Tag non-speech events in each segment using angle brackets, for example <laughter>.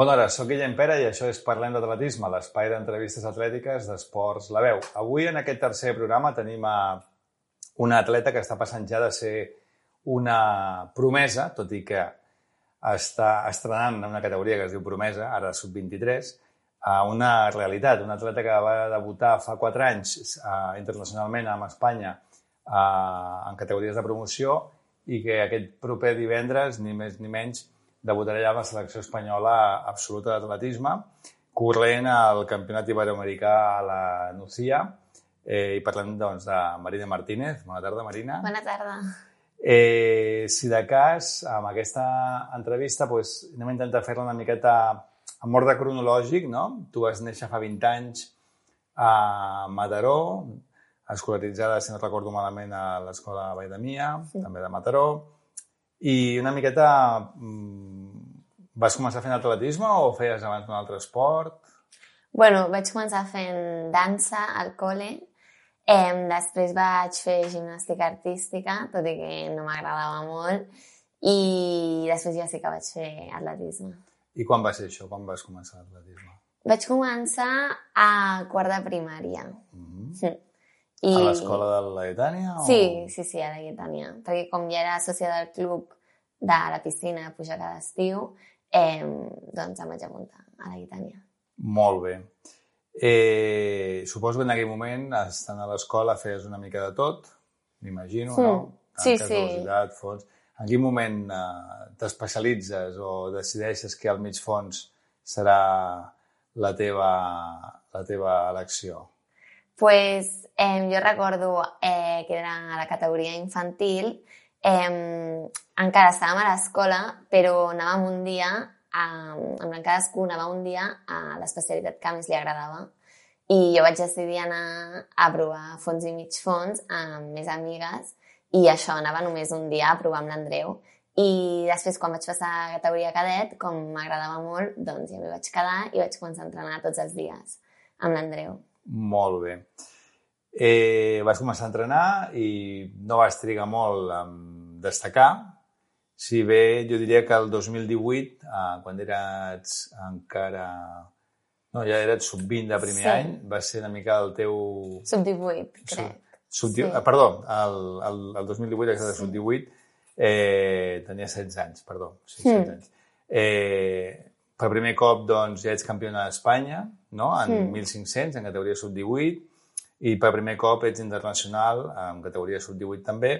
Bona hora, sóc Guillem Pera i això és Parlem d'Atletisme, l'espai d'entrevistes atlètiques d'Esports La Veu. Avui, en aquest tercer programa, tenim a una atleta que està passant ja de ser una promesa, tot i que està estrenant una categoria que es diu promesa, ara sub-23, a una realitat. Una atleta que va debutar fa quatre anys uh, internacionalment amb Espanya uh, en categories de promoció i que aquest proper divendres, ni més ni menys, debutarà ja amb la selecció espanyola absoluta d'atletisme, corrent al campionat iberoamericà a la Nucía. Eh, I parlem doncs, de Marina Martínez. Bona tarda, Marina. Bona tarda. Eh, si de cas, amb aquesta entrevista pues, anem a intentar fer-la una miqueta amb ordre cronològic, no? Tu vas néixer fa 20 anys a Mataró, escolaritzada, si no recordo malament, a l'escola Vall de Mia, sí. també de Mataró, i una miqueta... Mm, vas començar fent atletisme o feies abans un altre esport? Bueno, vaig començar fent dansa al col·le, eh, després vaig fer gimnàstica artística, tot i que no m'agradava molt, i després ja sí que vaig fer atletisme. I quan va ser això? Quan vas començar l'atletisme? Vaig començar a quart de primària. Mm -hmm. sí. I... A l'escola de la Lletània? O... Sí, sí, sí, a la Lletània. Perquè com ja era sòcia del club de la piscina a pujar cada estiu, eh, doncs em vaig apuntar a la Lletània. Molt bé. Eh, suposo que en aquell moment, estant a l'escola, feies una mica de tot, m'imagino, mm. no? sí, sí. Velocitat, fons... En quin moment eh, t'especialitzes o decideixes que el mig fons serà la teva, la teva elecció? Pues, eh, jo recordo eh, que era a la categoria infantil, eh, encara estàvem a l'escola, però anàvem un dia, a, en cadascú anava un dia a l'especialitat que més li agradava. I jo vaig decidir anar a provar fons i mig fons amb més amigues i això anava només un dia a provar amb l'Andreu. I després, quan vaig passar a categoria cadet, com m'agradava molt, doncs ja m'hi vaig quedar i vaig començar a entrenar tots els dies amb l'Andreu. Molt bé. Eh, vas començar a entrenar i no vas trigar molt en destacar, si bé jo diria que el 2018, eh, quan eres encara... No, ja eres sub-20 de primer sí. any, va ser una mica el teu... Sub-18, crec. Sub, sí. eh, perdó, el, el, el 2018, que de sub-18, eh, tenia 16 anys, perdó. Sí, 16 mm. anys. Eh, per primer cop, doncs, ja ets campiona d'Espanya, no? En mm. 1.500, en categoria sub-18, i per primer cop ets internacional, en categoria sub-18 també,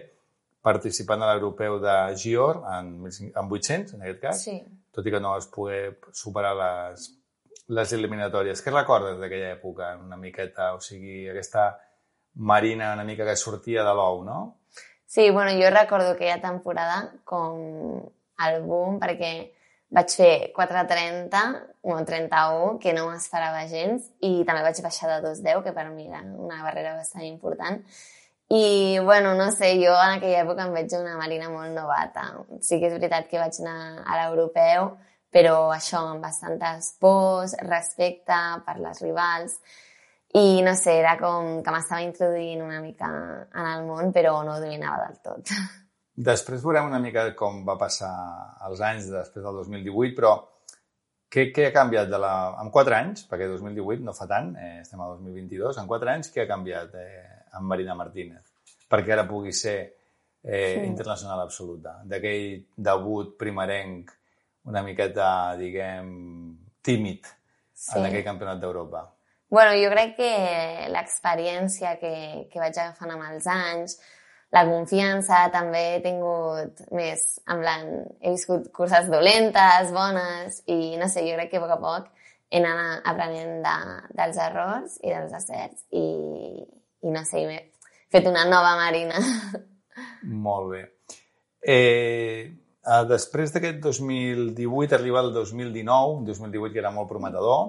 participant a l'europeu de Gior, en, en 800, en aquest cas, sí. tot i que no es pogué superar les, les eliminatòries. Què recordes d'aquella època, una miqueta? O sigui, aquesta marina una mica que sortia de l'ou, no? Sí, bueno, jo recordo aquella temporada com el boom, perquè vaig fer 4.30 o 31, que no m'esperava gens, i també vaig baixar de 2.10, que per mi era una barrera bastant important. I, bueno, no sé, jo en aquella època em veig una marina molt novata. Sí que és veritat que vaig anar a l'europeu, però això amb bastantes pors, respecte per les rivals, i no sé, era com que m'estava introduint una mica en el món, però no ho dominava del tot. <laughs> Després veurem una mica com va passar els anys després del 2018, però què, què ha canviat de la... en 4 anys, perquè 2018 no fa tant, eh, estem a 2022, en 4 anys què ha canviat eh, amb Marina Martínez? Perquè ara pugui ser eh, sí. internacional absoluta. D'aquell debut primerenc una miqueta, diguem, tímid sí. en aquell campionat d'Europa. Bueno, jo crec que l'experiència que, que vaig agafant amb els anys, la confiança també he tingut més, en plan, he viscut curses dolentes, bones, i no sé, jo crec que a poc a poc he anat aprenent de, dels errors i dels acerts i, i no sé, he fet una nova marina. <laughs> Molt bé. Eh, després d'aquest 2018 arriba el 2019, 2018 que era molt prometedor,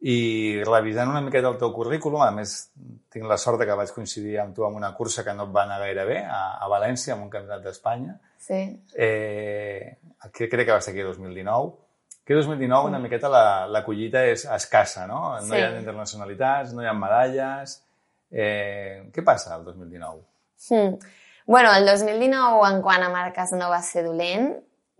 i revisant una miqueta el teu currículum, a més tinc la sort que vaig coincidir amb tu en una cursa que no et va anar gaire bé, a, a València, en un campionat d'Espanya. Sí. Eh, que crec que va ser aquí 2019. Que 2019 una miqueta la, la collita és escassa, no? No sí. hi ha internacionalitats, no hi ha medalles... Eh, què passa el 2019? Hmm. Bueno, el 2019, en quant a marques, no va ser dolent.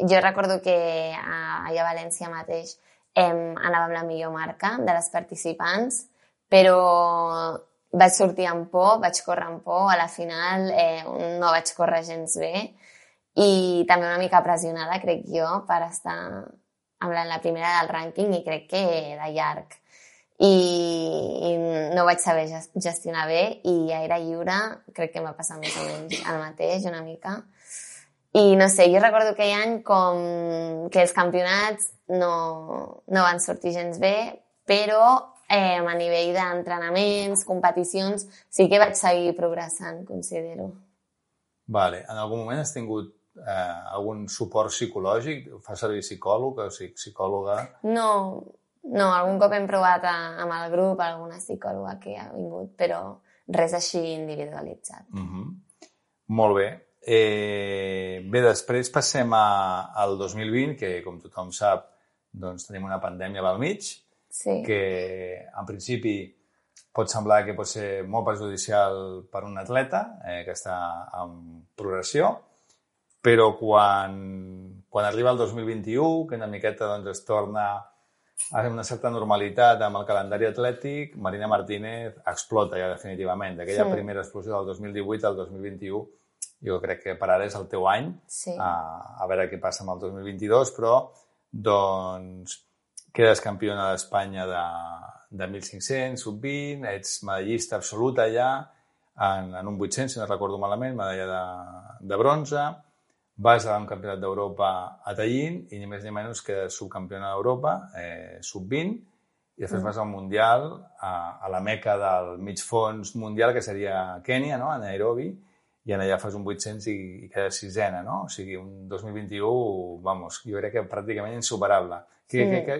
Jo recordo que allà a València mateix em, anava amb la millor marca de les participants, però vaig sortir amb por, vaig córrer amb por, a la final eh, no vaig córrer gens bé i també una mica pressionada, crec jo, per estar amb la, la primera del rànquing i crec que de llarg. I, i no vaig saber gestionar bé i a Aire Lliure crec que em va passar més o menys el mateix una mica. I no sé, jo recordo aquell any com que els campionats no, no van sortir gens bé, però eh, a nivell d'entrenaments, competicions, sí que vaig seguir progressant, considero. Vale. En algun moment has tingut eh, algun suport psicològic? Fa servir psicòleg o psicòloga? No, no, algun cop hem provat a, amb el grup alguna psicòloga que ha vingut, però res així individualitzat. Mm -hmm. Molt bé. Eh, bé, després passem a, al 2020, que com tothom sap, doncs tenim una pandèmia al mig, sí. que en principi pot semblar que pot ser molt perjudicial per un atleta eh, que està en progressió, però quan, quan arriba el 2021, que una miqueta doncs, es torna a una certa normalitat amb el calendari atlètic, Marina Martínez explota ja definitivament. D'aquella sí. primera explosió del 2018 al 2021, jo crec que per ara és el teu any, sí. a, a veure què passa amb el 2022, però doncs quedes campiona d'Espanya de, de 1.500, sub-20, ets medallista absoluta ja en, en un 800, si no recordo malament, medalla de, de bronze, vas a un campionat d'Europa a Tallinn i ni més ni menys que subcampiona d'Europa, eh, sub-20, i després mm. vas al Mundial, a, a la meca del mig fons mundial, que seria Kènia, no? a Nairobi, i en allà fas un 800 i, i quedes sisena, no? O sigui, un 2021, vamos, jo crec que pràcticament insuperable. Que, mm. que, que,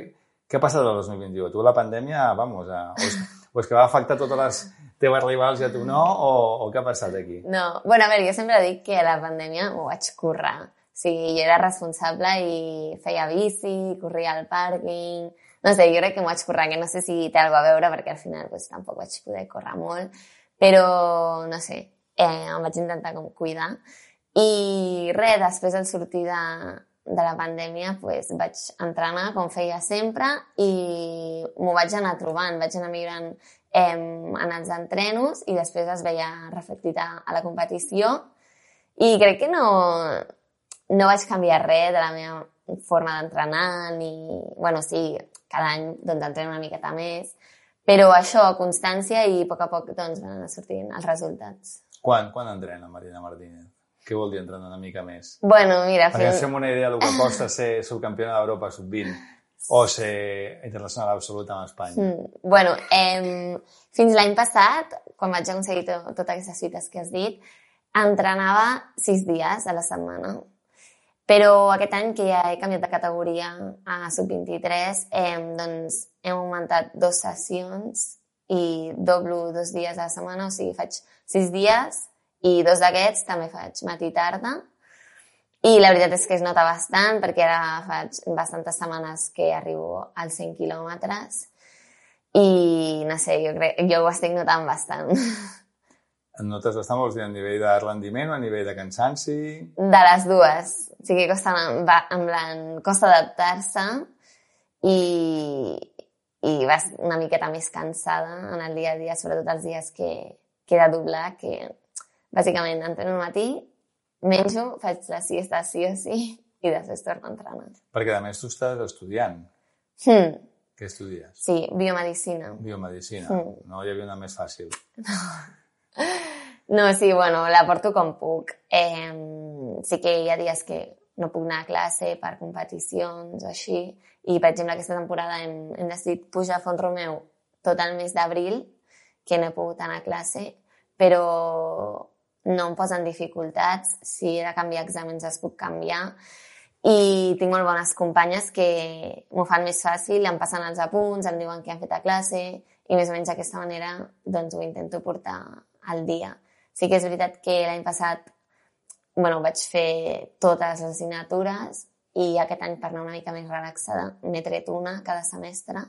què ha passat el 2021? Tu la pandèmia, vamos, a, o, és, o és que va afectar totes les teves rivals i a tu no, o, o què ha passat aquí? No, bueno, a veure, jo sempre dic que la pandèmia ho vaig currar. O sigui, jo era responsable i feia bici, corria al pàrquing... No sé, jo crec que m'ho vaig currar, que no sé si té alguna a veure, perquè al final pues, tampoc vaig poder córrer molt, però, no sé, eh, em vaig intentar com cuidar. I res, després de sortir de, de la pandèmia pues, vaig entrenar com feia sempre i m'ho vaig anar trobant, vaig anar millorant eh, en els entrenos i després es veia reflectit a, a la competició i crec que no, no vaig canviar res de la meva forma d'entrenar ni... bueno, sí, cada any doncs, entreno una miqueta més, però això, constància i a poc a poc doncs, van anar sortint els resultats. Quan, quan entrena Marina Martínez? Què vol dir entrenar una mica més? Bueno, mira... Perquè fem una idea del que costa ser subcampiona d'Europa sub-20 <laughs> o ser internacional absoluta amb Espanya. Mm, bueno, eh, fins l'any passat, quan vaig aconseguir to totes aquestes cites que has dit, entrenava sis dies a la setmana. Però aquest any que ja he canviat de categoria a sub-23, eh, doncs hem augmentat dues sessions i doblo dos dies a la setmana, o sigui, faig sis dies i dos d'aquests també faig matí i tarda. I la veritat és que es nota bastant perquè ara faig bastantes setmanes que arribo als 100 quilòmetres i no sé, jo, crec, jo ho estic notant bastant. Et notes bastant, vols dir, a nivell de rendiment o a nivell de cansanci? De les dues. O sigui, costa, costa adaptar-se i, i vas una miqueta més cansada en el dia a dia, sobretot els dies que, que he de doblar, que Bàsicament, entreno al matí, menjo, faig la siesta sí o sí <laughs> i després torno a entrenar. Perquè, a més, tu estàs estudiant. Hmm. Què estudies? Sí, biomedicina. Biomedicina. Mm. No hi havia una més fàcil. No. <laughs> No, sí, bueno, la porto com puc. Eh, sí que hi ha dies que no puc anar a classe per competicions o així. I, per exemple, aquesta temporada hem, hem decidit pujar a Font Romeu tot el mes d'abril, que no he pogut anar a classe, però no em posen dificultats, si he de canviar exàmens els puc canviar i tinc molt bones companyes que m'ho fan més fàcil, em passen els apunts, em diuen què han fet a classe i més o menys d'aquesta manera doncs ho intento portar al dia. Sí que és veritat que l'any passat bueno, vaig fer totes les assignatures i aquest any per anar una mica més relaxada n'he tret una cada semestre,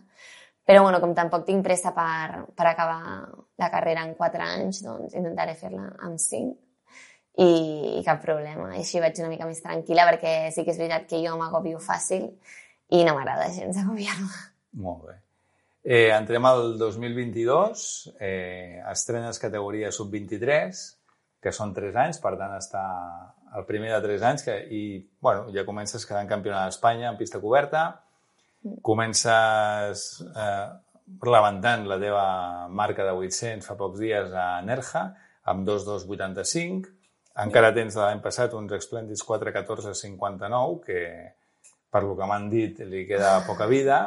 però bueno, com tampoc tinc pressa per, per acabar la carrera en 4 anys, doncs intentaré fer-la en 5 i, i cap problema. Així vaig una mica més tranquil·la perquè sí que és veritat que jo m'agobio fàcil i no m'agrada gens agobiar-me. Molt bé. Eh, entrem al 2022, eh, estrenes categoria sub-23, que són 3 anys, per tant està el primer de 3 anys que, i bueno, ja comences quedant campionat d'Espanya en pista coberta, comences eh, levantant la teva marca de 800 fa pocs dies a Nerja amb 2.285, encara tens de l'any passat uns Splendid 4.14.59 que per lo que m'han dit li queda poca vida,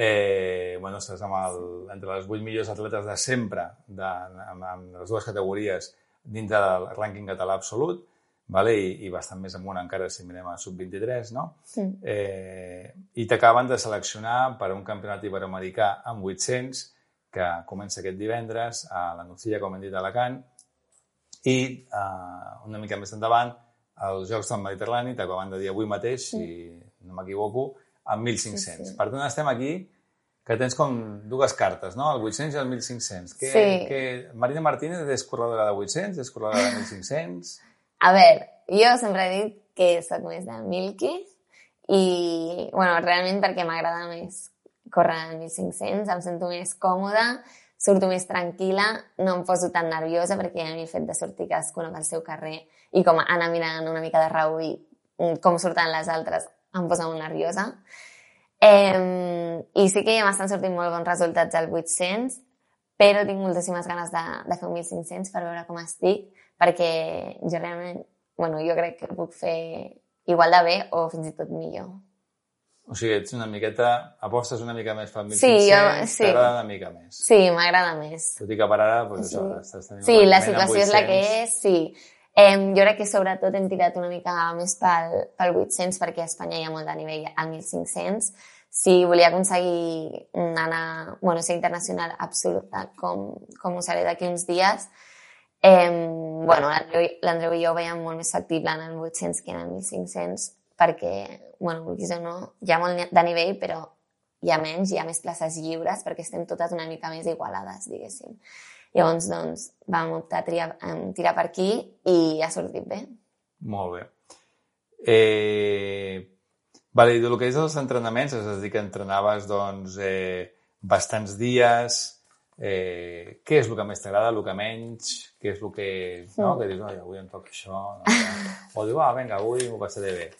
Eh, bueno, estàs amb el, entre les 8 millors atletes de sempre de, amb, amb les dues categories dintre del rànquing català absolut vale? I, i bastant més amunt encara si mirem a sub-23, no? Sí. Eh, I t'acaben de seleccionar per a un campionat iberoamericà amb 800 que comença aquest divendres a la Nucilla, com hem dit, a Alacant, i eh, una mica més endavant els Jocs del Mediterrani t'acaben de dir avui mateix, si no m'equivoco, amb 1.500. Sí, sí. Per tant, estem aquí que tens com dues cartes, no? El 800 i el 1.500. Que, Sí. que Marina Martínez és corredora de 800, és corredora de 1.500... A veure, jo sempre he dit que sóc més de Milky i, bueno, realment perquè m'agrada més córrer en 1.500, em sento més còmoda, surto més tranquil·la, no em poso tan nerviosa perquè a mi el fet de sortir cadascuna pel seu carrer i com anar mirant una mica de reüll mm, com surten les altres em posa molt nerviosa. Eh, I sí que ja m'estan sortint molt bons resultats al 800, però tinc moltíssimes ganes de, de fer un 1.500 per veure com estic, perquè jo realment, bueno, jo crec que puc fer igual de bé o fins i tot millor. O sigui, ets una miqueta... Apostes una mica més pel 1.500, Sí, jo- sí. t'agrada una mica més. Sí, m'agrada més. Tot i que per ara, doncs, Sí. això, estàs tenint Sí, la situació és la que 800. és, sí. Eh, jo crec que sobretot hem tirat una mica més pel, pel 800 perquè a Espanya hi ha molt de nivell al 1500. Si volia aconseguir anar, bueno, ser internacional absoluta com, com ho seré d'aquí uns dies, eh, bueno, l'Andreu i jo veiem molt més factible en el 800 que en el 1500 perquè, bueno, vulguis o no, hi ha molt de nivell, però hi ha menys, hi ha més places lliures perquè estem totes una mica més igualades, diguéssim. Llavors, doncs, vam optar a triar, a tirar per aquí i ha sortit bé. Molt bé. Eh, vale, i del que és els entrenaments, és a dir, que entrenaves doncs, eh, bastants dies, eh, què és el que més t'agrada, el que menys, què és el que, no? que dius, "Ai, avui em toca això, no? o dius, ah, vinga, avui m'ho passaré bé.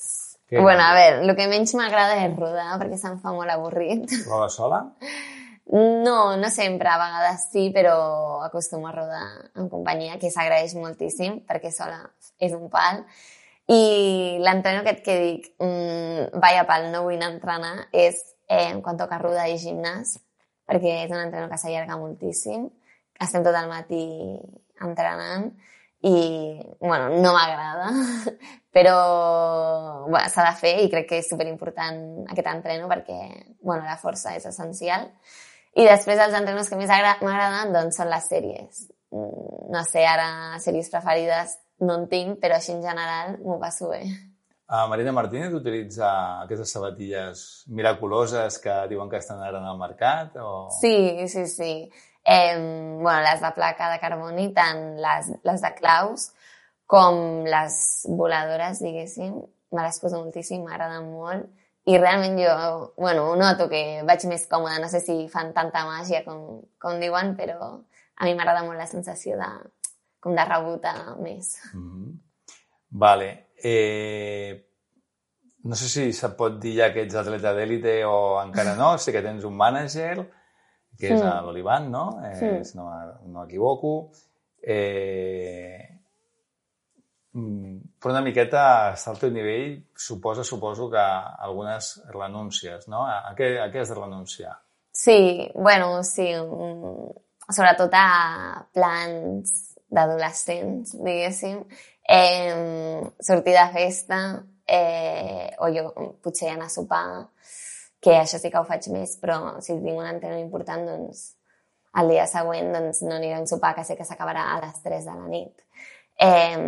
Què Bueno, a veure, el que menys m'agrada és rodar perquè se'm fa molt avorrit. Roda sola? <laughs> No, no sempre, a vegades sí, però acostumo a rodar en companyia, que s'agraeix moltíssim perquè sola és un pal. I l'entreno aquest que dic, mmm, vaya pal, no vull anar a entrenar, és eh, quan toca rodar i gimnàs, perquè és un entreno que s'allarga moltíssim. Estem tot el matí entrenant i, bueno, no m'agrada, <laughs> però bueno, s'ha de fer i crec que és superimportant aquest entreno perquè, bueno, la força és essencial. I després els entrenos que més agra- m'agraden doncs, són les sèries. Mm, No sé, ara sèries preferides no en tinc, però així en general m'ho passo bé. Uh, Marina Martínez utilitza aquestes sabatilles miraculoses que diuen que estan ara en el mercat? O... Sí, sí, sí. Eh, bueno, les de placa de carboni, tant les, les de claus com les voladores, diguéssim, me les poso moltíssim, m'agraden molt. I realment jo, bueno, noto que vaig més còmoda, no sé si fan tanta màgia com, com diuen, però a mi m'agrada molt la sensació de, com de rebotar més. Mm -hmm. Vale. Eh, no sé si se pot dir ja que ets atleta d'èlite o encara no. Sé que tens un mànager, que és a l'Olivan, no? Eh, Sí. Si no, no equivoco. Eh, mm, però una miqueta estar al teu nivell suposa, suposo, que algunes renúncies, no? A, què, a què has de renunciar? Sí, bueno, sí, mm, sobretot a plans d'adolescents, diguéssim, eh, sortir de festa, eh, o jo potser anar a sopar, que això sí que ho faig més, però si tinc un entreno important, doncs el dia següent doncs, no aniré a sopar que sé que s'acabarà a les 3 de la nit. Eh,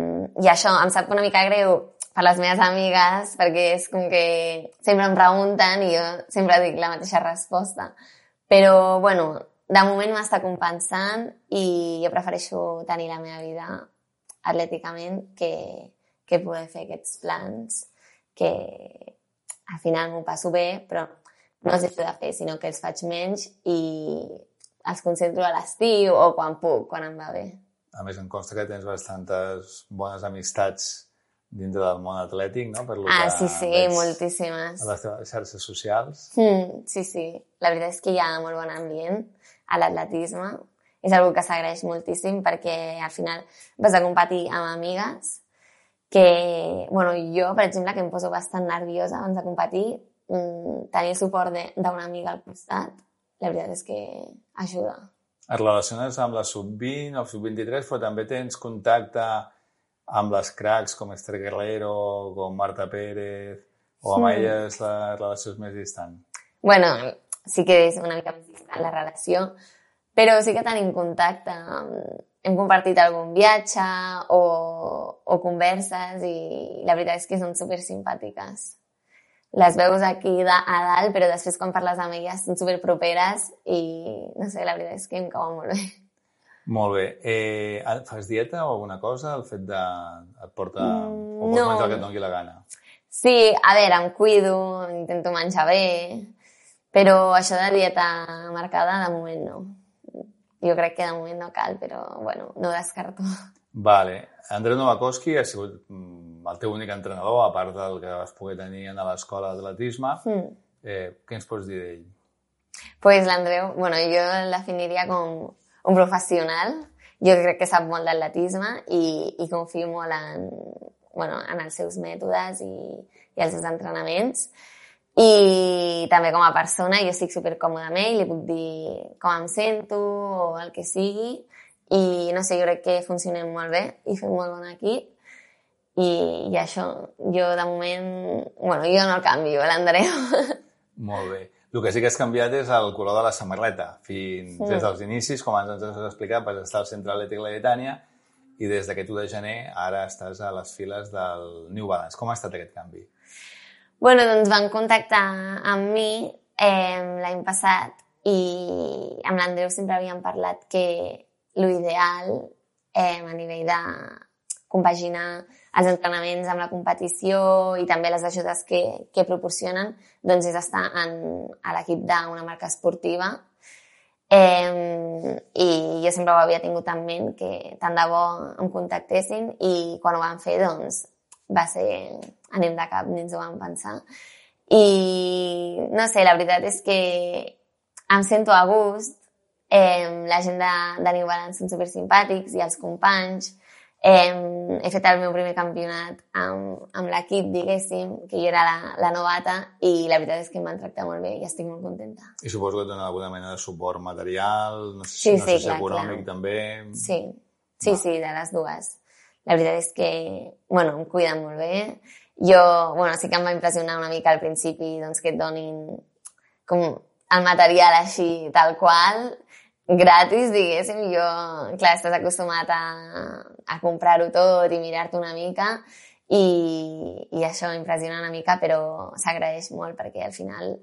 I això em sap una mica greu per les meves amigues, perquè és com que sempre em pregunten i jo sempre dic la mateixa resposta. Però, bueno, de moment m'està compensant i jo prefereixo tenir la meva vida atlèticament que, que poder fer aquests plans que al final m'ho passo bé, però no els deixo de fer, sinó que els faig menys i els concentro a l'estiu o quan puc, quan em va bé. A més, em consta que tens bastantes bones amistats dintre del món atlètic, no? Per Ah, sí, sí, veig moltíssimes. A les teves xarxes socials. Mm, sí, sí. La veritat és que hi ha molt bon ambient a l'atletisme. És una que s'agraeix moltíssim perquè al final vas a competir amb amigues que, bueno, jo, per exemple, que em poso bastant nerviosa abans de competir, mm, tenir suport de- d'una amiga al costat, la veritat és que ajuda. Et relaciones amb la sub-20 o sub-23, però també tens contacte amb les cracs com Esther Guerrero, com Marta Pérez, o amb Sí. elles la relació és més distant. bueno, sí que és una mica més distant la relació, però sí que tenim contacte. Hem compartit algun viatge o, o converses i la veritat és que són super simpàtiques. Les veus aquí de, a dalt, però després quan parles amb elles són super properes i no sé, la veritat és que em cauen molt bé. Molt bé. Eh, fas dieta o alguna cosa? El fet de... et porta... Mm, o pots no. menjar el que et doni la gana? Sí, a veure, em cuido, intento menjar bé, però això de dieta marcada de moment no. Jo crec que de moment no cal, però bueno, no ho descarto. Vale. Andreu Novakoski ha sigut mm, el teu únic entrenador, a part del que vas poder tenir a l'escola d'atletisme. Mm. Eh, què ens pots dir d'ell? pues l'Andreu, bueno, jo el definiria com un professional. Jo crec que sap molt d'atletisme i, i confio molt en, bueno, en els seus mètodes i, i els seus entrenaments. I també com a persona, jo estic supercòmoda amb ell, li puc dir com em sento o el que sigui. I no sé, jo crec que funcionem molt bé i fem molt bon equip. I, i això, jo de moment... Bueno, jo no el canvio, l'Andreu. <laughs> Molt bé. El que sí que has canviat és el color de la samarreta. Fins Sí. des dels inicis, com ens has explicat, vas estar al Centre Atlètic Laietània i des d'aquest 1 de gener ara estàs a les files del New Balance. Com ha estat aquest canvi? Bueno, doncs van contactar amb mi eh, l'any passat i amb l'Andreu sempre havíem parlat que l'ideal eh, a nivell de compaginar els entrenaments amb la competició i també les ajudes que, que proporcionen, doncs és estar en, a l'equip d'una marca esportiva. Eh, I jo sempre ho havia tingut en ment que tant de bo em contactessin i quan ho van fer, doncs, va ser anem de cap, ni ens ho vam pensar. I no sé, la veritat és que em sento a gust, eh, la gent de, de New Balance són super simpàtics i els companys. Eh, he fet el meu primer campionat amb, amb l'equip, diguéssim, que jo era la, la novata i la veritat és que em van tractar molt bé i estic molt contenta. I suposo que et donen alguna mena de suport material, no sé, Sí, no sí, sé si clar, econòmic clar. també. Sí, sí, Va. sí, de les dues. La veritat és que, bueno, em cuiden molt bé. Jo, bueno, sí que em va impressionar una mica al principi, doncs, que et donin com el material així, tal qual, gratis, diguéssim. Jo, clar, estàs acostumat a, a comprar-ho tot i mirar-te una mica i, i això impressiona una mica, però s'agraeix molt perquè al final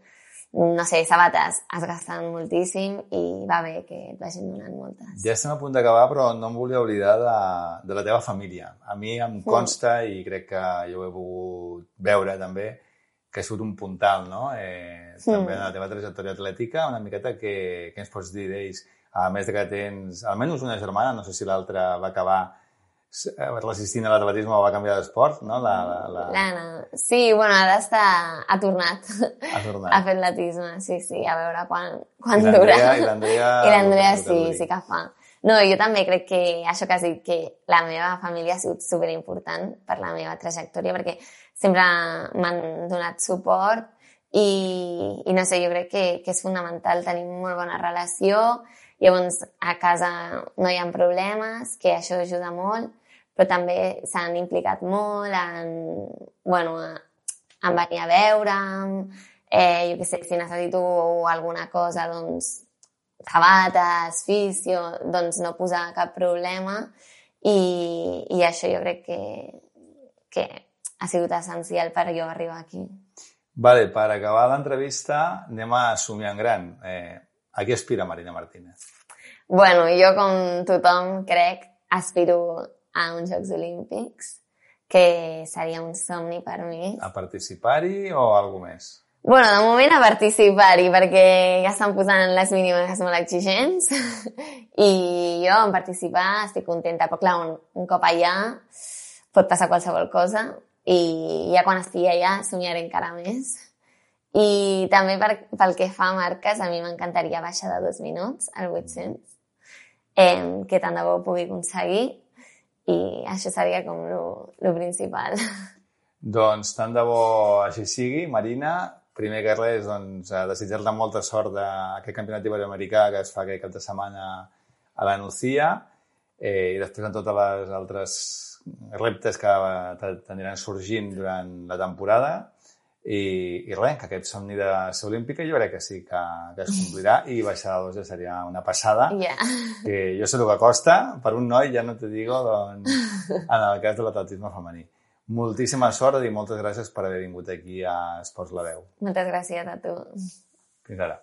no sé, sabates es gasten moltíssim i va bé que et vagin donant moltes. Ja estem a punt d'acabar, però no em volia oblidar de, de la teva família. A mi em consta, i crec que jo ho he pogut veure també, que ha sigut un puntal, no? Eh, també en la teva trajectòria atlètica, una miqueta que, que ens pots dir d'ells? A més de que tens almenys una germana, no sé si l'altra va acabar eh, resistint a l'atletisme o va canviar d'esport, no? La, la, la... L'Anna. Sí, bueno, ara està... ha tornat Ha tornat. <laughs> a fer atletisme, sí, sí, a veure quan, quan I dura. i l'Andrea- <laughs> I l'Andrea sí, sí que fa. No, jo també crec que això que has dit, que la meva família ha sigut superimportant per la meva trajectòria, perquè sempre m'han donat suport i, i no sé, jo crec que, que és fonamental tenir molt bona relació, llavors a casa no hi ha problemes, que això ajuda molt, però també s'han implicat molt en, bueno, en venir a veure'm, eh, jo què sé, si necessito alguna cosa, doncs, sabates, fisio, doncs no posar cap problema i, i això jo crec que, que ha sigut essencial per jo arribar aquí. Vale, per acabar l'entrevista anem a somiar en gran. Eh, a què aspira Marina Martínez? Bueno, jo com tothom crec aspiro a uns Jocs Olímpics que seria un somni per mi. A participar-hi o alguna més? Bueno, de moment a participar-hi, perquè ja estan posant les mínimes molt exigents <laughs> i jo en participar estic contenta, però clar, un, un cop allà pot passar qualsevol cosa i ja quan estigui allà somiaré encara més. I també per, pel que fa a marques, a mi m'encantaria baixar de dos minuts al 800, eh, que tant de bo pugui aconseguir i això seria com lo principal. <laughs> Doncs tant de bo així sigui. Marina, primer que res, doncs, desitjar-te molta sort d'aquest campionat iberoamericà que es fa aquest cap de setmana a la Nucía eh, i després en totes les altres reptes que t'aniran sorgint durant la temporada i, i res, que aquest somni de ser olímpica jo crec que sí que, que es complirà i baixar de dos ja seria una passada. Yeah. Que jo sé el que costa, per un noi ja no te digo, doncs, en el cas de l'atletisme femení. Moltíssima sort i moltes gràcies per haver vingut aquí a Esports La Veu. Moltes gràcies a tu. Fins ara.